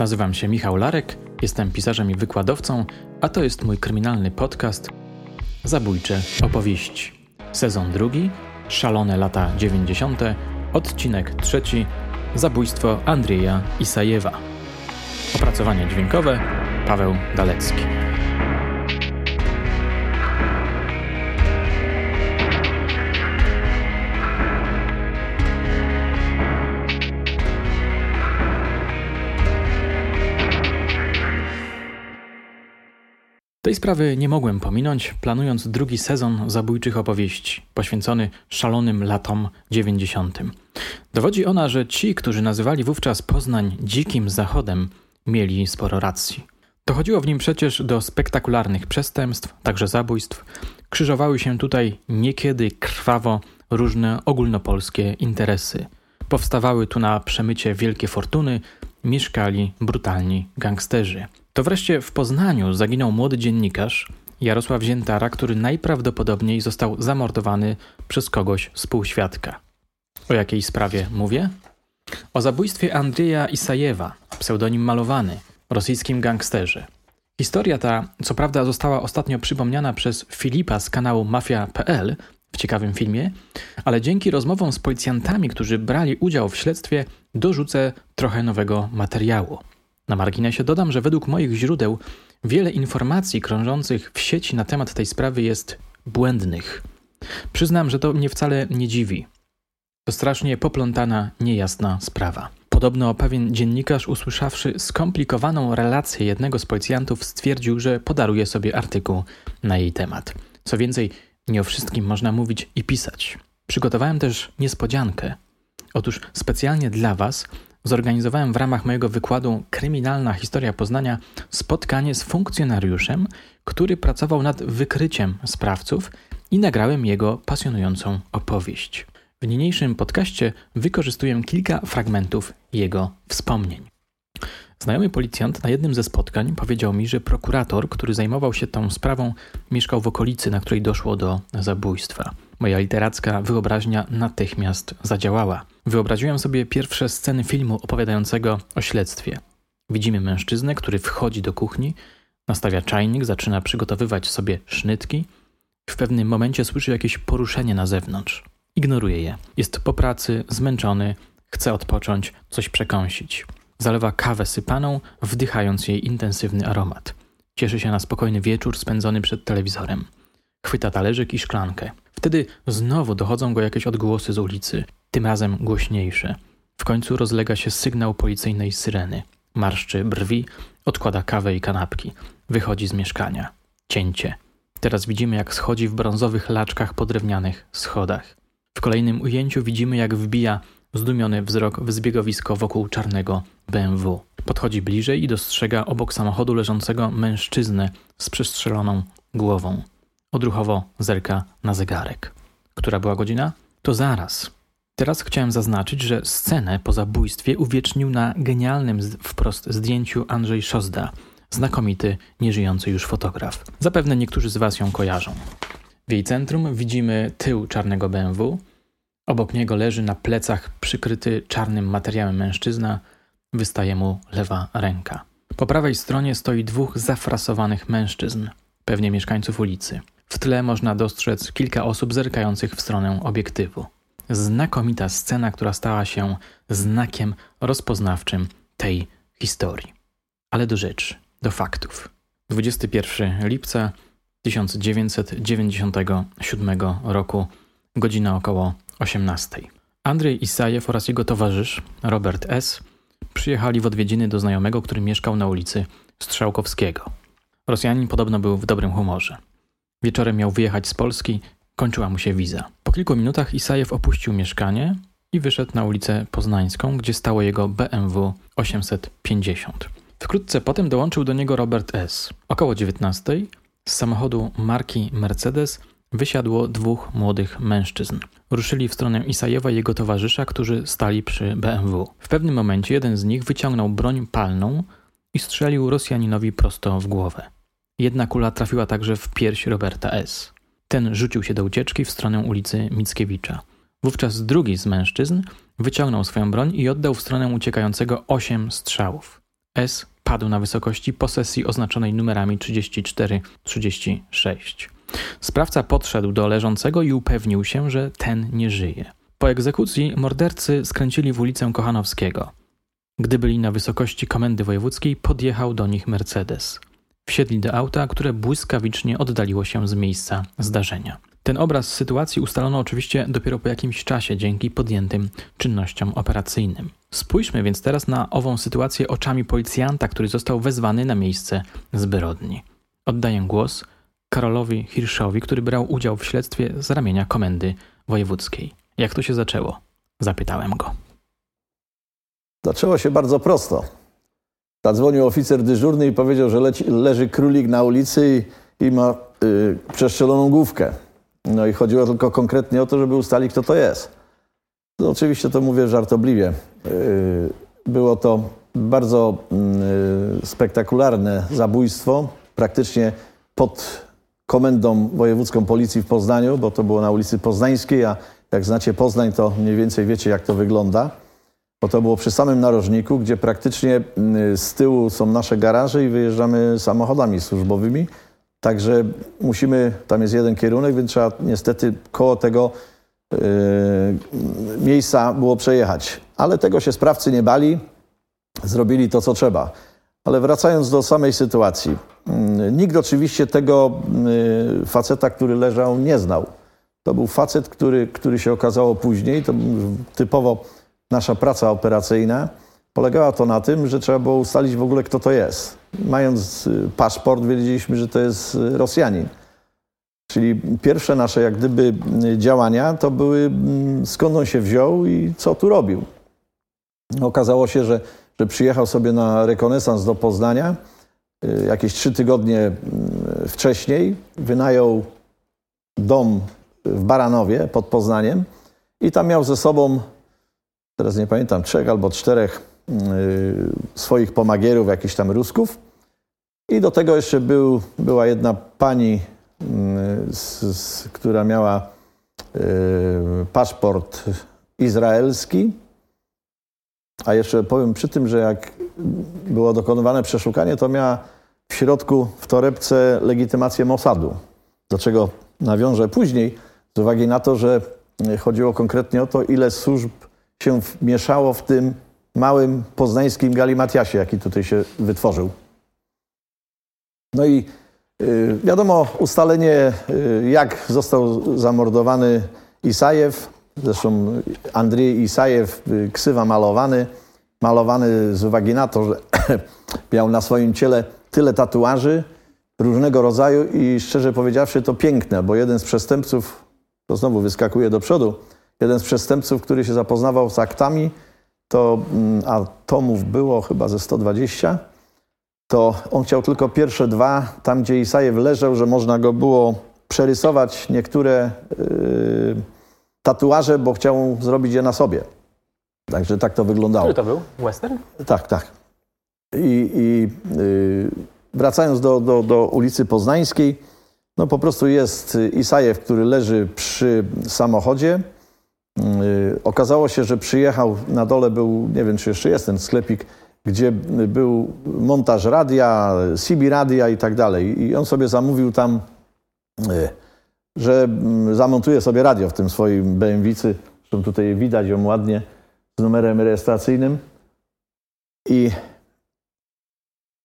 Nazywam się Michał Larek, jestem pisarzem i wykładowcą, a to jest mój kryminalny podcast Zabójcze opowieści. Sezon drugi, szalone lata 90., odcinek trzeci, zabójstwo Andrzeja Isajewa. Opracowanie dźwiękowe Paweł Dalecki. Tej sprawy nie mogłem pominąć, planując drugi sezon zabójczych opowieści, poświęcony szalonym latom 90. Dowodzi ona, że ci, którzy nazywali wówczas Poznań dzikim zachodem, mieli sporo racji. Dochodziło w nim przecież do spektakularnych przestępstw, także zabójstw. Krzyżowały się tutaj niekiedy krwawo różne ogólnopolskie interesy. Powstawały tu na przemycie wielkie fortuny, mieszkali brutalni gangsterzy. To wreszcie w Poznaniu zaginął młody dziennikarz Jarosław Ziętara, który najprawdopodobniej został zamordowany przez kogoś współświadka. O jakiej sprawie mówię? O zabójstwie Andrzeja Isajewa, pseudonim malowany, rosyjskim gangsterze. Historia ta, co prawda, została ostatnio przypomniana przez Filipa z kanału Mafia.pl w ciekawym filmie, ale dzięki rozmowom z policjantami, którzy brali udział w śledztwie, dorzucę trochę nowego materiału. Na marginesie dodam, że według moich źródeł wiele informacji krążących w sieci na temat tej sprawy jest błędnych. Przyznam, że to mnie wcale nie dziwi. To strasznie poplątana, niejasna sprawa. Podobno pewien dziennikarz, usłyszawszy skomplikowaną relację jednego z policjantów, stwierdził, że podaruje sobie artykuł na jej temat. Co więcej, nie o wszystkim można mówić i pisać. Przygotowałem też niespodziankę. Otóż specjalnie dla Was zorganizowałem w ramach mojego wykładu Kryminalna historia Poznania spotkanie z funkcjonariuszem, który pracował nad wykryciem sprawców i nagrałem jego pasjonującą opowieść. W niniejszym podcaście wykorzystuję kilka fragmentów jego wspomnień. Znajomy policjant na jednym ze spotkań powiedział mi, że prokurator, który zajmował się tą sprawą, mieszkał w okolicy, na której doszło do zabójstwa. Moja literacka wyobraźnia natychmiast zadziałała. Wyobraziłem sobie pierwsze sceny filmu opowiadającego o śledztwie. Widzimy mężczyznę, który wchodzi do kuchni, nastawia czajnik, zaczyna przygotowywać sobie sznytki. W pewnym momencie słyszy jakieś poruszenie na zewnątrz. Ignoruje je. Jest po pracy, zmęczony, chce odpocząć, coś przekąsić. Zalewa kawę sypaną, wdychając jej intensywny aromat. Cieszy się na spokojny wieczór spędzony przed telewizorem. Chwyta talerzyk i szklankę. Wtedy znowu dochodzą go jakieś odgłosy z ulicy, tym razem głośniejsze. W końcu rozlega się sygnał policyjnej syreny. Marszczy brwi, odkłada kawę i kanapki. Wychodzi z mieszkania. Cięcie. Teraz widzimy, jak schodzi w brązowych laczkach po drewnianych schodach. W kolejnym ujęciu widzimy, jak wbija zdumiony wzrok w zbiegowisko wokół czarnego BMW. Podchodzi bliżej i dostrzega obok samochodu leżącego mężczyznę z przestrzeloną głową. Odruchowo zerka na zegarek. Która była godzina? To zaraz. Teraz chciałem zaznaczyć, że scenę po zabójstwie uwiecznił na genialnym wprost zdjęciu Andrzej Szozda, znakomity, nieżyjący już fotograf. Zapewne niektórzy z Was ją kojarzą. W jej centrum widzimy tył czarnego BMW. Obok niego leży na plecach przykryty czarnym materiałem mężczyzna, wystaje mu lewa ręka. Po prawej stronie stoi dwóch zafrasowanych mężczyzn, pewnie mieszkańców ulicy. W tle można dostrzec kilka osób zerkających w stronę obiektywu. Znakomita scena, która stała się znakiem rozpoznawczym tej historii. Ale do rzeczy, do faktów. 21 lipca 1997 roku, godzina około 18. Andrzej Isajew oraz jego towarzysz, Robert S., przyjechali w odwiedziny do znajomego, który mieszkał na ulicy Strzałkowskiego. Rosjanin podobno był w dobrym humorze. Wieczorem miał wyjechać z Polski, kończyła mu się wiza. Po kilku minutach Isajew opuścił mieszkanie i wyszedł na ulicę Poznańską, gdzie stało jego BMW 850. Wkrótce potem dołączył do niego Robert S. Około 19 z samochodu marki Mercedes wysiadło dwóch młodych mężczyzn. Ruszyli w stronę Isajewa i jego towarzysza, którzy stali przy BMW. W pewnym momencie jeden z nich wyciągnął broń palną i strzelił Rosjaninowi prosto w głowę. Jedna kula trafiła także w pierś Roberta S. Ten rzucił się do ucieczki w stronę ulicy Mickiewicza. Wówczas drugi z mężczyzn wyciągnął swoją broń i oddał w stronę uciekającego osiem strzałów. S padł na wysokości posesji oznaczonej numerami 34-36. Sprawca podszedł do leżącego i upewnił się, że ten nie żyje. Po egzekucji mordercy skręcili w ulicę Kochanowskiego. Gdy byli na wysokości komendy wojewódzkiej, podjechał do nich Mercedes. Wsiedli do auta, które błyskawicznie oddaliło się z miejsca zdarzenia. Ten obraz sytuacji ustalono oczywiście dopiero po jakimś czasie dzięki podjętym czynnościom operacyjnym. Spójrzmy więc teraz na ową sytuację oczami policjanta, który został wezwany na miejsce zbrodni. Oddaję głos Karolowi Hirszowi, który brał udział w śledztwie z ramienia komendy wojewódzkiej. Jak to się zaczęło? Zapytałem go. Zaczęło się bardzo prosto. Zadzwonił oficer dyżurny i powiedział, że leci, leży królik na ulicy i, i ma y, przestrzeloną główkę. No i chodziło tylko konkretnie o to, żeby ustalić, kto to jest. No, oczywiście to mówię żartobliwie. Y, było to bardzo y, spektakularne zabójstwo, praktycznie pod komendą wojewódzką policji w Poznaniu, bo to było na ulicy Poznańskiej, a jak znacie Poznań, to mniej więcej wiecie, jak to wygląda. Bo to było przy samym narożniku, gdzie praktycznie z tyłu są nasze garaże i wyjeżdżamy samochodami służbowymi. Także musimy, tam jest jeden kierunek, więc trzeba niestety koło tego yy, miejsca było przejechać. Ale tego się sprawcy nie bali, zrobili to, co trzeba. Ale wracając do samej sytuacji. Yy, nikt oczywiście tego yy, faceta, który leżał, nie znał. To był facet, który, który się okazało później, to typowo nasza praca operacyjna. Polegała to na tym, że trzeba było ustalić w ogóle, kto to jest. Mając y, paszport, wiedzieliśmy, że to jest y, Rosjanin. Czyli pierwsze nasze jak gdyby y, działania to były mm, skąd on się wziął i co tu robił. Okazało się, że, że przyjechał sobie na rekonesans do Poznania jakieś trzy tygodnie mm, wcześniej. Wynajął dom w Baranowie pod Poznaniem i tam miał ze sobą, teraz nie pamiętam, trzech albo czterech Y, swoich pomagierów, jakichś tam Rusków. I do tego jeszcze był, była jedna pani, y, z, z, która miała y, paszport izraelski. A jeszcze powiem przy tym, że jak było dokonywane przeszukanie, to miała w środku w torebce legitymację Mossadu. Do czego nawiążę później, z uwagi na to, że chodziło konkretnie o to, ile służb się mieszało w tym małym poznańskim galimatiasie, jaki tutaj się wytworzył. No i y, wiadomo, ustalenie, y, jak został zamordowany Isajew, zresztą Andrzej Isajew, y, ksywa malowany, malowany z uwagi na to, że miał na swoim ciele tyle tatuaży różnego rodzaju i szczerze powiedziawszy to piękne, bo jeden z przestępców, to znowu wyskakuje do przodu, jeden z przestępców, który się zapoznawał z aktami, to mm, a tomów było chyba ze 120, to on chciał tylko pierwsze dwa, tam gdzie Isajew leżał, że można go było przerysować niektóre yy, tatuaże, bo chciał zrobić je na sobie. Także tak to wyglądało. Który to był? Western? Tak, tak. I, i yy, wracając do, do, do ulicy Poznańskiej, no po prostu jest Isajew, który leży przy samochodzie. Y, okazało się, że przyjechał, na dole był, nie wiem czy jeszcze jest ten sklepik, gdzie był montaż radia, CB radia i tak dalej. I on sobie zamówił tam, y, że mm, zamontuje sobie radio w tym swoim BMW-cy. Zresztą tutaj widać ją ładnie z numerem rejestracyjnym. I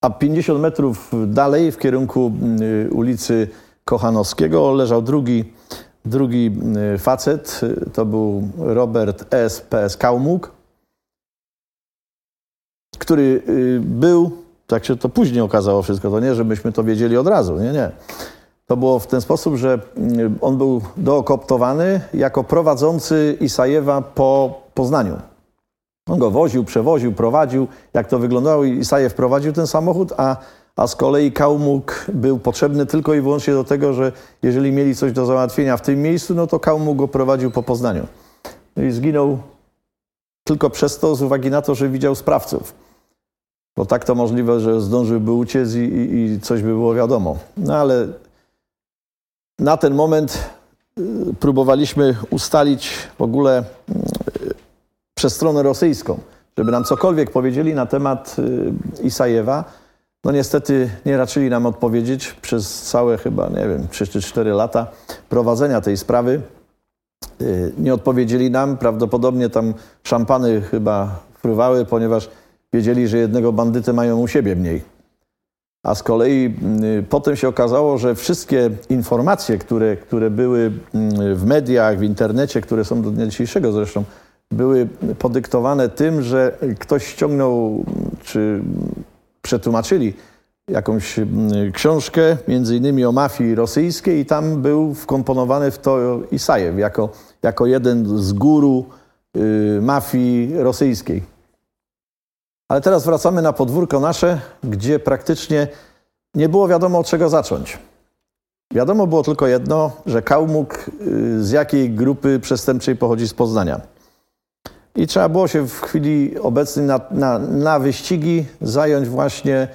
a 50 metrów dalej w kierunku y, ulicy Kochanowskiego leżał drugi Drugi y, facet y, to był Robert S. P.S. Kaumuk, który y, był, tak się to później okazało wszystko, to nie, żebyśmy to wiedzieli od razu, nie, nie. To było w ten sposób, że on był dookoptowany jako prowadzący Isajewa po Poznaniu. On go woził, przewoził, prowadził. Jak to wyglądało? Isajew prowadził ten samochód, a a z kolei Kałmuk był potrzebny tylko i wyłącznie do tego, że jeżeli mieli coś do załatwienia w tym miejscu, no to Kałmuk go prowadził po Poznaniu. No i zginął tylko przez to, z uwagi na to, że widział sprawców. Bo tak to możliwe, że zdążyłby uciec i, i, i coś by było wiadomo. No ale na ten moment y, próbowaliśmy ustalić w ogóle y, przez stronę rosyjską, żeby nam cokolwiek powiedzieli na temat Isajewa. No niestety nie raczyli nam odpowiedzieć przez całe chyba, nie wiem, 3 czy 4 lata prowadzenia tej sprawy. Nie odpowiedzieli nam, prawdopodobnie tam szampany chyba fruwały, ponieważ wiedzieli, że jednego bandytę mają u siebie mniej. A z kolei y, potem się okazało, że wszystkie informacje, które, które były y, w mediach, w internecie, które są do dnia dzisiejszego zresztą, były podyktowane tym, że ktoś ściągnął czy przetłumaczyli jakąś y, książkę, między innymi o mafii rosyjskiej i tam był wkomponowany w to Isajew jako, jako jeden z guru mafii rosyjskiej. Ale teraz wracamy na podwórko nasze, gdzie praktycznie nie było wiadomo od czego zacząć. Wiadomo było tylko jedno, że Kałmuk y, z jakiej grupy przestępczej pochodzi z Poznania. I trzeba było się w chwili obecnej na, na, na wyścigi zająć właśnie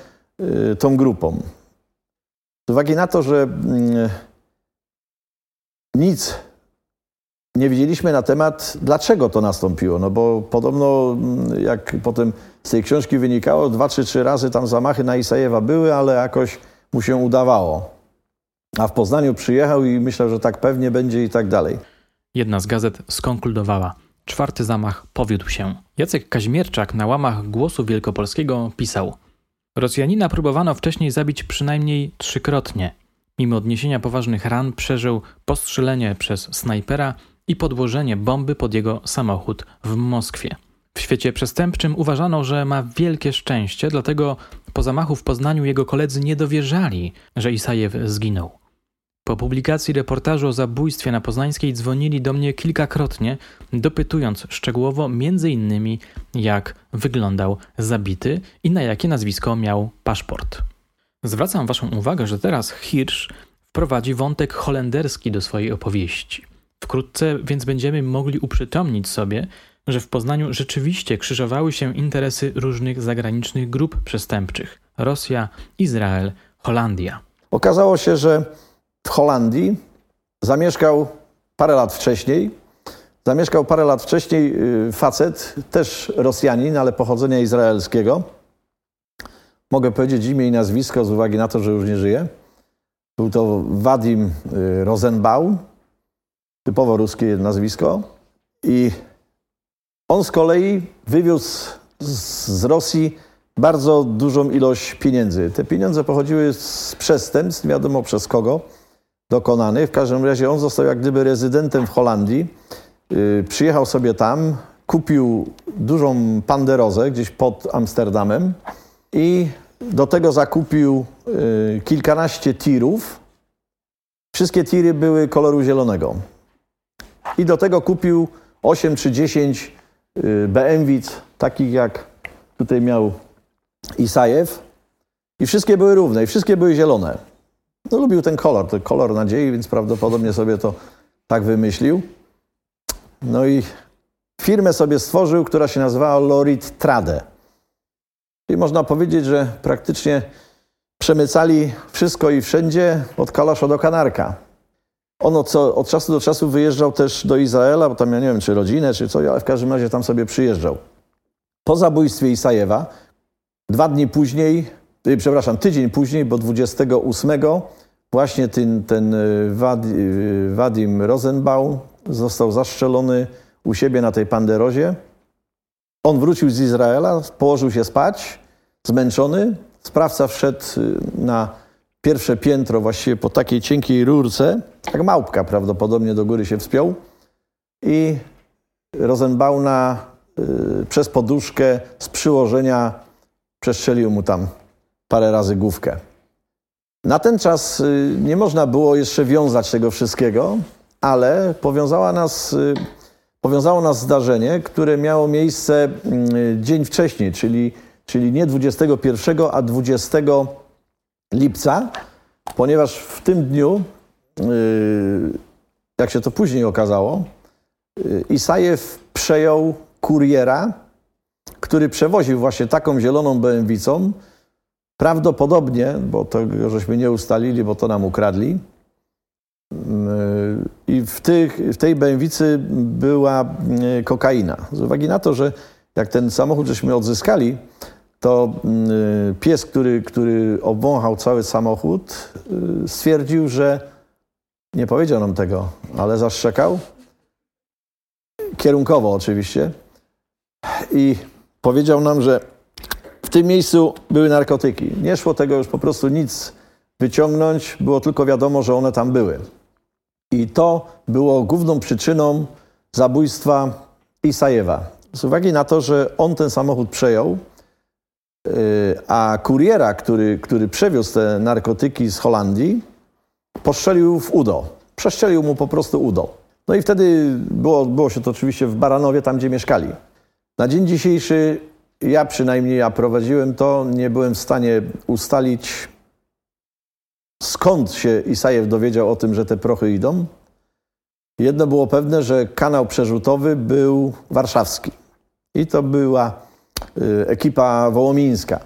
y, tą grupą. Z uwagi na to, że y, nic nie wiedzieliśmy na temat, dlaczego to nastąpiło. No bo podobno, mm, jak potem z tej książki wynikało, dwa czy trzy razy tam zamachy na Isajewa były, ale jakoś mu się udawało. A w Poznaniu przyjechał i myślał, że tak pewnie będzie i tak dalej. Jedna z gazet skonkludowała. Czwarty zamach powiódł się. Jacek Kaźmierczak na łamach Głosu Wielkopolskiego pisał Rosjanina próbowano wcześniej zabić przynajmniej trzykrotnie. Mimo odniesienia poważnych ran przeżył postrzelenie przez snajpera i podłożenie bomby pod jego samochód w Moskwie. W świecie przestępczym uważano, że ma wielkie szczęście, dlatego po zamachu w Poznaniu jego koledzy nie dowierzali, że Isajew zginął. Po publikacji reportażu o zabójstwie na Poznańskiej dzwonili do mnie kilkakrotnie, dopytując szczegółowo innymi jak wyglądał zabity i na jakie nazwisko miał paszport. Zwracam Waszą uwagę, że teraz Hirsch wprowadzi wątek holenderski do swojej opowieści. Wkrótce więc będziemy mogli uprzytomnić sobie, że w Poznaniu rzeczywiście krzyżowały się interesy różnych zagranicznych grup przestępczych Rosja, Izrael, Holandia. Okazało się, że w Holandii zamieszkał parę lat wcześniej. Zamieszkał parę lat wcześniej y, facet, też Rosjanin, ale pochodzenia izraelskiego. Mogę powiedzieć imię i nazwisko z uwagi na to, że już nie żyje. Był to Wadim y, Rosenbaum, typowo ruskie nazwisko. I on z kolei wywiózł z Rosji bardzo dużą ilość pieniędzy. Te pieniądze pochodziły z przestępstw, nie wiadomo przez kogo, dokonanych. W każdym razie on został jak gdyby rezydentem w Holandii. Yy, przyjechał sobie tam, kupił dużą panderozę gdzieś pod Amsterdamem i do tego zakupił yy, kilkanaście tirów. Wszystkie tiry były koloru zielonego. I do tego kupił 8 czy 10 y, BMWic, takich jak tutaj miał Isajew. I wszystkie były równe, i wszystkie były zielone. No, lubił ten kolor, to kolor nadziei, więc prawdopodobnie sobie to tak wymyślił. No i firmę sobie stworzył, która się nazywała Lorit Trade. I można powiedzieć, że praktycznie przemycali wszystko i wszędzie od kalasza do kanarka. On od, od, czasu do czasu wyjeżdżał też do Izraela, bo tam ja nie wiem, czy rodzinę, czy coś, ale w każdym razie tam sobie przyjeżdżał. Po zabójstwie Isajewa, dwa dni później, przepraszam, tydzień później, bo 28 właśnie ten, ten y, y, Wadim Rosenbaum został zastrzelony u siebie na tej Panderozie. On wrócił z Izraela, położył się spać, zmęczony. Sprawca wszedł na pierwsze piętro właściwie po takiej cienkiej rurce, jak małpka prawdopodobnie do góry się wspiął i Rosenbauna y, przez poduszkę z przyłożenia przestrzelił mu tam parę razy główkę. Na ten czas y, nie można było jeszcze wiązać tego wszystkiego, ale powiązała nas, y, powiązało nas zdarzenie, które miało miejsce y, dzień wcześniej, czyli, czyli nie 21, a 20 lipca, ponieważ w tym dniu, yy, jak się to później okazało, Isajew przejął kuriera, który przewoził właśnie taką zieloną BMW, prawdopodobnie, bo tego żeśmy nie ustalili, bo to nam ukradli, yy, i w, tych, w tej BMW była kokaina. Z uwagi na to, że jak ten samochód żeśmy odzyskali, to y, pies, który, który obwąchał cały samochód, y, stwierdził, że nie powiedział nam tego, ale zaszczekał. Kierunkowo oczywiście. I powiedział nam, że tym miejscu były narkotyki. Nie szło tego już po prostu nic wyciągnąć, było tylko wiadomo, że one tam były. I to było główną przyczyną zabójstwa Isajewa. Z uwagi na to, że on ten samochód przejął, y, a kuriera, który, który przewiózł te narkotyki z Holandii, postrzelił w udo. Przestrzelił mu po prostu udo. No i wtedy było, było się to oczywiście w Baranowie, tam gdzie mieszkali. Na dzień dzisiejszy, ja przynajmniej, ja prowadziłem to, nie byłem w stanie ustalić, skąd się Isajew dowiedział o tym, że te prochy idą. Jedno było pewne, że kanał przerzutowy był warszawski. I to była y, ekipa wołomińska.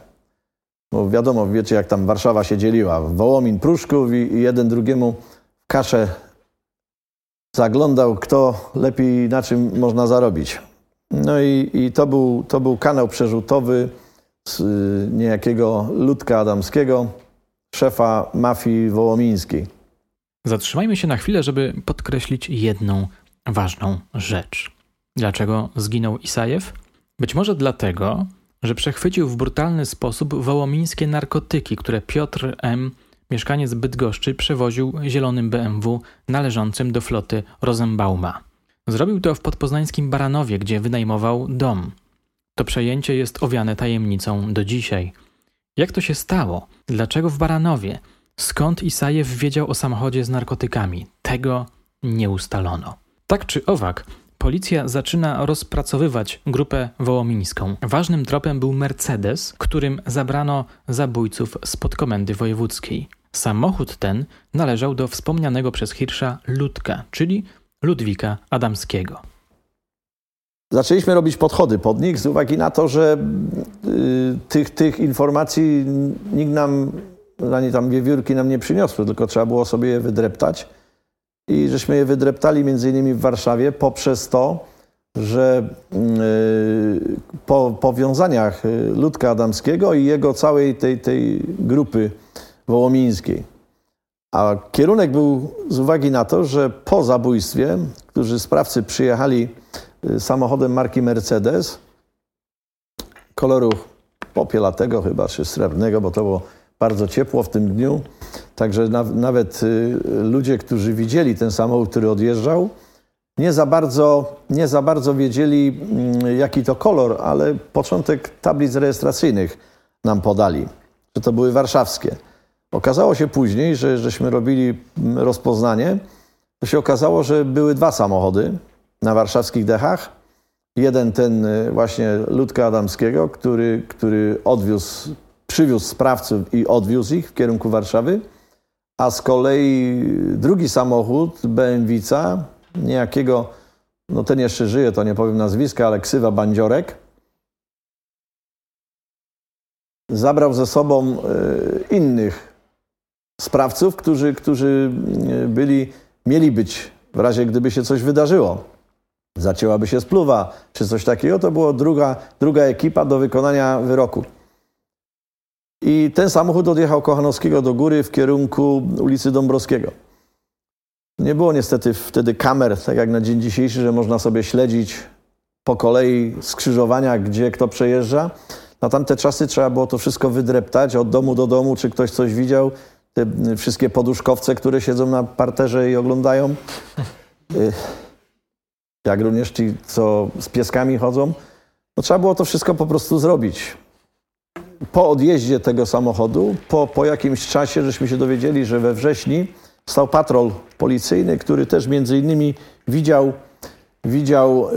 Bo wiadomo, wiecie jak tam Warszawa się dzieliła. Wołomin, Pruszków i, jeden drugiemu kaszę zaglądał, kto lepiej na czym można zarobić. No i, i to, był, to był kanał przerzutowy z y, niejakiego Ludka Adamskiego, szefa mafii wołomińskiej. Zatrzymajmy się na chwilę, żeby podkreślić jedną ważną rzecz. Dlaczego zginął Isajew? Być może dlatego, że przechwycił w brutalny sposób wołomińskie narkotyki, które Piotr M., mieszkaniec Bydgoszczy, przewoził zielonym BMW należącym do floty Rosenbauma. Zrobił to w podpoznańskim Baranowie, gdzie wynajmował dom. To przejęcie jest owiane tajemnicą do dzisiaj. Jak to się stało? Dlaczego w Baranowie? Skąd Isajew wiedział o samochodzie z narkotykami? Tego nie ustalono. Tak czy owak, policja zaczyna rozpracowywać grupę wołomińską. Ważnym tropem był Mercedes, którym zabrano zabójców z podkomendy wojewódzkiej. Samochód ten należał do wspomnianego przez Hirsza Ludka, czyli Ludwika Adamskiego. Zaczęliśmy robić podchody pod nich z uwagi na to, że y, tych, tych informacji nikt nam, ani tam wiewiórki nam nie przyniosły, tylko trzeba było sobie je wydreptać. I żeśmy je wydreptali między innymi w Warszawie poprzez to, że y, po powiązaniach Ludka Adamskiego i jego całej tej, tej grupy wołomińskiej. A kierunek był z uwagi na to, że po zabójstwie, którzy sprawcy przyjechali y, samochodem marki Mercedes, koloru popielatego chyba, czy srebrnego, bo to było bardzo ciepło w tym dniu. Także na, nawet y, ludzie, którzy widzieli ten samochód, który odjeżdżał, nie za bardzo, nie za bardzo wiedzieli, y, jaki to kolor, ale początek tablic rejestracyjnych nam podali, że to były warszawskie. Okazało się później, że żeśmy robili rozpoznanie, to się okazało, że były dwa samochody na warszawskich dechach. Jeden ten y, właśnie Ludka Adamskiego, który, który odwiózł, przywiózł sprawców i odwiózł ich w kierunku Warszawy, a z kolei drugi samochód BMW, niejakiego, no ten jeszcze żyje, to nie powiem nazwiska, ale ksywa Bandziorek, zabrał ze sobą y, innych sprawców, którzy, którzy e, byli, mieli być w razie gdyby się coś wydarzyło. Zacięłaby się spluwa czy coś takiego, to była druga, druga ekipa do wykonania wyroku. I ten samochód odjechał Kochanowskiego do góry w kierunku ulicy Dąbrowskiego. Nie było niestety wtedy kamer, tak jak na dzień dzisiejszy, że można sobie śledzić po kolei skrzyżowania, gdzie kto przejeżdża. Na tamte czasy trzeba było to wszystko wydreptać od domu do domu, czy ktoś coś widział, te wszystkie poduszkowce, które siedzą na parterze i oglądają, y, jak również ci, co z pieskami chodzą, no trzeba było to wszystko po prostu zrobić. Po odjeździe tego samochodu, po, po jakimś czasie, żeśmy się dowiedzieli, że we wrześniu stał patrol policyjny, który też między innymi widział, widział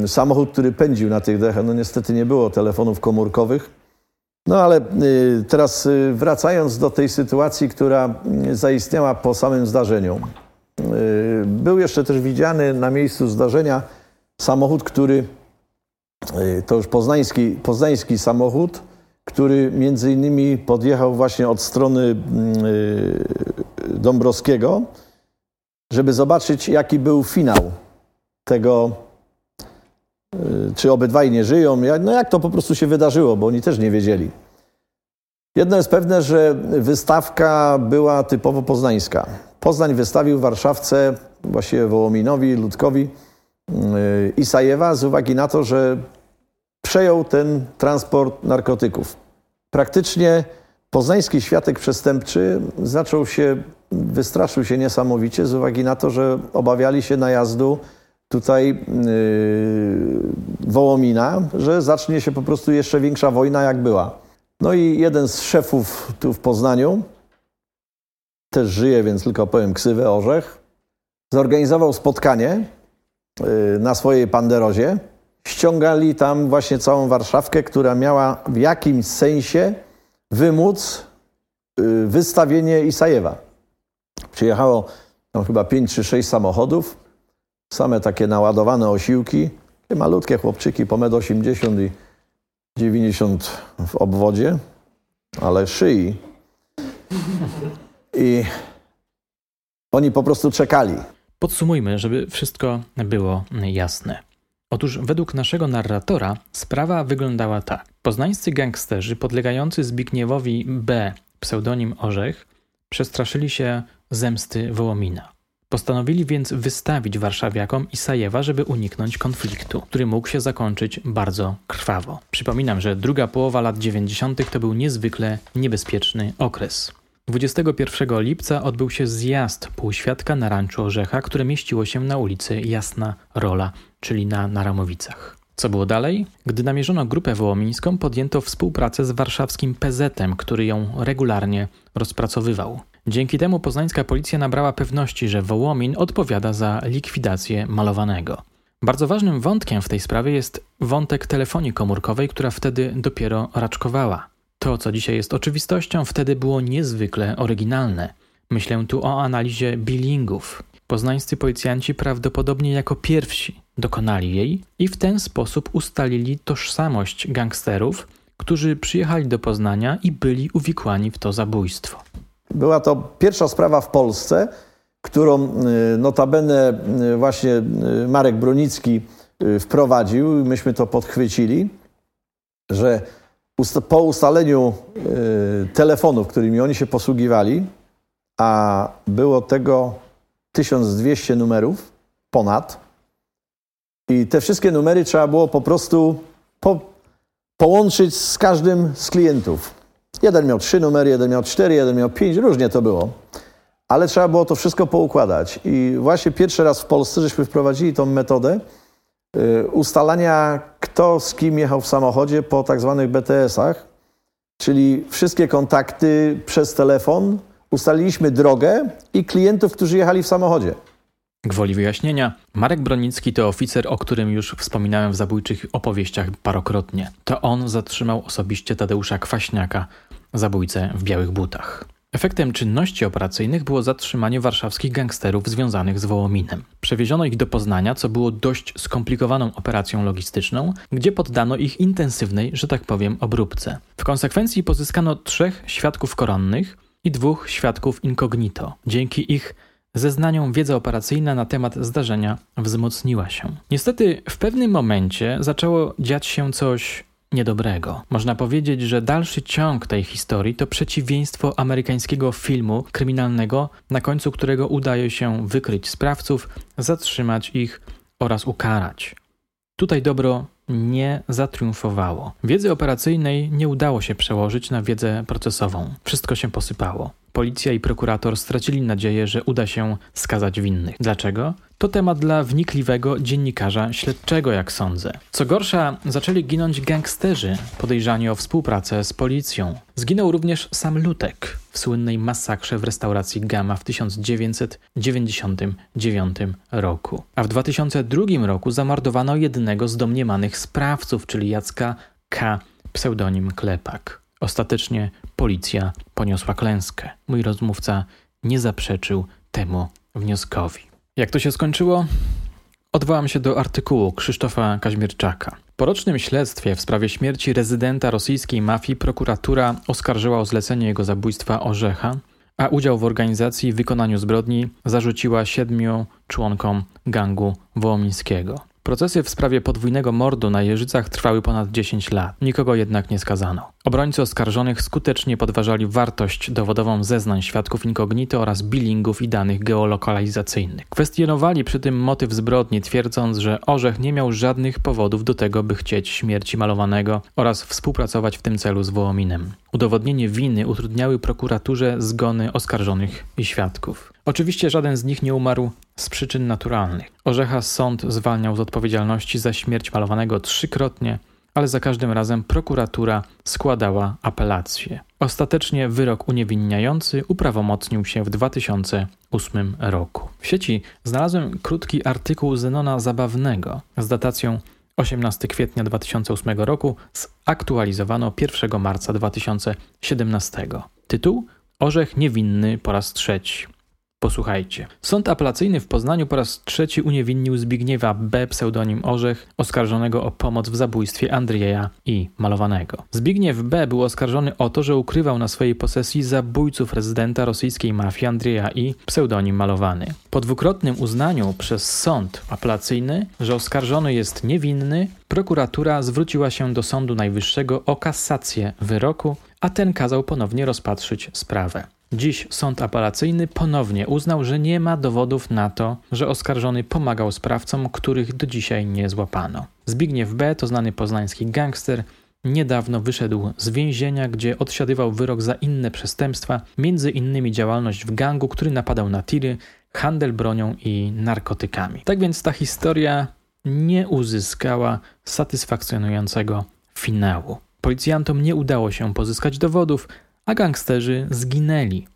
yy, samochód, który pędził na tych dechach. No niestety nie było telefonów komórkowych no ale y, teraz y, wracając do tej sytuacji, która y, zaistniała po samym zdarzeniu. Był jeszcze też widziany na miejscu zdarzenia samochód, który to już poznański, poznański samochód, który między innymi podjechał właśnie od strony Dąbrowskiego, żeby zobaczyć, jaki był finał tego, czy obydwaj nie żyją. No jak to po prostu się wydarzyło, bo oni też nie wiedzieli. Jedno jest pewne, że wystawka była typowo poznańska. Poznań wystawił Warszawce, właściwie Wołominowi, Ludkowi Isajewa z uwagi na to, że przejął ten transport narkotyków. Praktycznie poznański światek przestępczy zaczął się, wystraszył się niesamowicie z uwagi na to, że obawiali się najazdu tutaj yy, Wołomina, że zacznie się po prostu jeszcze większa wojna jak była. No i jeden z szefów tu w Poznaniu, też żyje, więc tylko powiem ksywę, Orzech, zorganizował spotkanie yy, na swojej Panderozie ściągali tam właśnie całą Warszawkę, która miała w jakimś sensie wymóc y, wystawienie Isajewa. Przyjechało tam chyba 5 czy 6 samochodów, same takie naładowane osiłki, takie malutkie chłopczyki po 1,80 m i 90 w obwodzie, ale szyi. I oni po prostu czekali. Podsumujmy, żeby wszystko było jasne. Otóż według naszego narratora sprawa wyglądała tak. Poznańscy gangsterzy podlegający Zbigniewowi B, pseudonim Orzech, przestraszyli się zemsty Wołomina. Postanowili więc wystawić warszawiakom Isajewa, żeby uniknąć konfliktu, który mógł się zakończyć bardzo krwawo. Przypominam, że druga połowa lat 90. to był niezwykle niebezpieczny okres. 21 lipca odbył się zjazd półświadka na ranczu Orzecha, które mieściło się na ulicy Jasna Rola, czyli na Naramowicach. Co było dalej? Gdy namierzono grupę wołomińską, podjęto współpracę z warszawskim PZ-em, który ją regularnie rozpracowywał. Dzięki temu poznańska policja nabrała pewności, że Wołomin odpowiada za likwidację malowanego. Bardzo ważnym wątkiem w tej sprawie jest wątek telefonii komórkowej, która wtedy dopiero raczkowała. To, co dzisiaj jest oczywistością, wtedy było niezwykle oryginalne. Myślę tu o analizie billingów. Poznańscy policjanci prawdopodobnie jako pierwsi dokonali jej i w ten sposób ustalili tożsamość gangsterów, którzy przyjechali do Poznania i byli uwikłani w to zabójstwo. Była to pierwsza sprawa w Polsce, którą y, notabene y, właśnie y, Marek Brunicki wprowadził, myśmy to podchwycili, że po ustaleniu telefonów, którymi oni się posługiwali, a było tego 1200 numerów ponad, i te wszystkie numery trzeba było po prostu po, połączyć z każdym z klientów. Jeden miał trzy numery, jeden miał cztery, jeden miał pięć, różnie to było. Ale trzeba było to wszystko poukładać. I właśnie pierwszy raz w Polsce żeśmy wprowadzili tą metodę y, ustalania, kto z kim jechał w samochodzie po tak zwanych BTS-ach, czyli wszystkie kontakty przez telefon. Ustaliliśmy drogę i klientów, którzy jechali w samochodzie. Gwoli wyjaśnienia, Marek Bronicki to oficer, o którym już wspominałem w zabójczych opowieściach parokrotnie. To on zatrzymał osobiście Tadeusza Kwaśniaka, zabójcę w białych butach. Efektem czynności operacyjnych było zatrzymanie warszawskich gangsterów związanych z Wołominem. Przewieziono ich do Poznania, co było dość skomplikowaną operacją logistyczną, gdzie poddano ich intensywnej, że tak powiem, obróbce. W konsekwencji pozyskano trzech świadków koronnych i dwóch świadków incognito. Dzięki ich zeznaniom wiedza operacyjna na temat zdarzenia wzmocniła się. Niestety w pewnym momencie zaczęło dziać się coś niedobrego. Można powiedzieć, że dalszy ciąg tej historii to przeciwieństwo amerykańskiego filmu kryminalnego, na końcu którego udaje się wykryć sprawców, zatrzymać ich oraz ukarać. Tutaj dobro nie zatriumfowało. Wiedzy operacyjnej nie udało się przełożyć na wiedzę procesową. Wszystko się posypało. Policja i prokurator stracili nadzieję, że uda się skazać winnych. Dlaczego? To temat dla wnikliwego dziennikarza śledczego, jak sądzę. Co gorsza, zaczęli ginąć gangsterzy podejrzani o współpracę z policją. Zginął również sam Lutek w słynnej masakrze w restauracji Gama w 1999 roku. A w 2002 roku zamordowano jednego z domniemanych sprawców, czyli Jacka K., pseudonim Klepak. Ostatecznie policja poniosła klęskę. Mój rozmówca nie zaprzeczył temu wnioskowi. Jak to się skończyło? Odwołam się do artykułu Krzysztofa Kaźmierczaka. Po rocznym śledztwie w sprawie śmierci rezydenta rosyjskiej mafii prokuratura oskarżyła o zlecenie jego zabójstwa Orzecha, a udział w organizacji i wykonaniu zbrodni zarzuciła siedmiu członkom gangu wołomińskiego. Procesy w sprawie podwójnego mordu na Jeżycach trwały ponad 10 lat. Nikogo jednak nie skazano. Obrońcy oskarżonych skutecznie podważali wartość dowodową zeznań świadków incognito oraz billingów i danych geolokalizacyjnych. Kwestionowali przy tym motyw zbrodni, twierdząc, że Orzech nie miał żadnych powodów do tego, by chcieć śmierci malowanego oraz współpracować w tym celu z Wołominem. Udowodnienie winy utrudniały prokuraturze zgony oskarżonych i świadków. Oczywiście żaden z nich nie umarł z przyczyn naturalnych. Orzecha sąd zwalniał z odpowiedzialności za śmierć malowanego trzykrotnie, ale za każdym razem prokuratura składała apelację. Ostatecznie wyrok uniewinniający uprawomocnił się w 2008 roku. W sieci znalazłem krótki artykuł Zenona Zabawnego z datacją 18 kwietnia 2008 roku zaktualizowano 1 marca 2017. Tytuł Orzech niewinny po raz trzeci. Posłuchajcie. Sąd apelacyjny w Poznaniu po raz trzeci uniewinnił Zbigniewa B. pseudonim Orzech, oskarżonego o pomoc w zabójstwie Andrzeja i Malowanego. Zbigniew B. był oskarżony o to, że ukrywał na swojej posesji zabójców rezydenta rosyjskiej mafii Andrzeja i pseudonim Malowany. Po dwukrotnym uznaniu przez sąd apelacyjny, że oskarżony jest niewinny, prokuratura zwróciła się do Sądu Najwyższego o kasację wyroku, a ten kazał ponownie rozpatrzyć sprawę. Dziś sąd apelacyjny ponownie uznał, że nie ma dowodów na to, że oskarżony pomagał sprawcom, których do dzisiaj nie złapano. Zbigniew B. to znany poznański gangster, niedawno wyszedł z więzienia, gdzie odsiadywał wyrok za inne przestępstwa, innymi działalność w gangu, który napadał na tiry, handel bronią i narkotykami. Tak więc ta historia nie uzyskała satysfakcjonującego finału. Policjantom nie udało się pozyskać dowodów, a gangsterzy zginęli.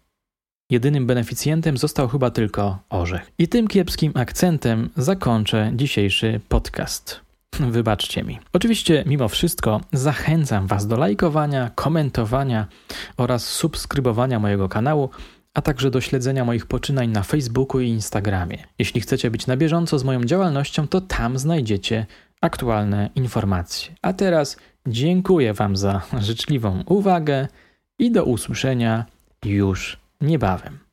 Jedynym beneficjentem został chyba tylko orzech. I tym kiepskim akcentem zakończę dzisiejszy podcast. Wybaczcie mi. Oczywiście, mimo wszystko, zachęcam Was do lajkowania, komentowania oraz subskrybowania mojego kanału, a także do śledzenia moich poczynań na Facebooku i Instagramie. Jeśli chcecie być na bieżąco z moją działalnością, to tam znajdziecie aktualne informacje. A teraz dziękuję Wam za życzliwą uwagę i do usłyszenia już niebawem.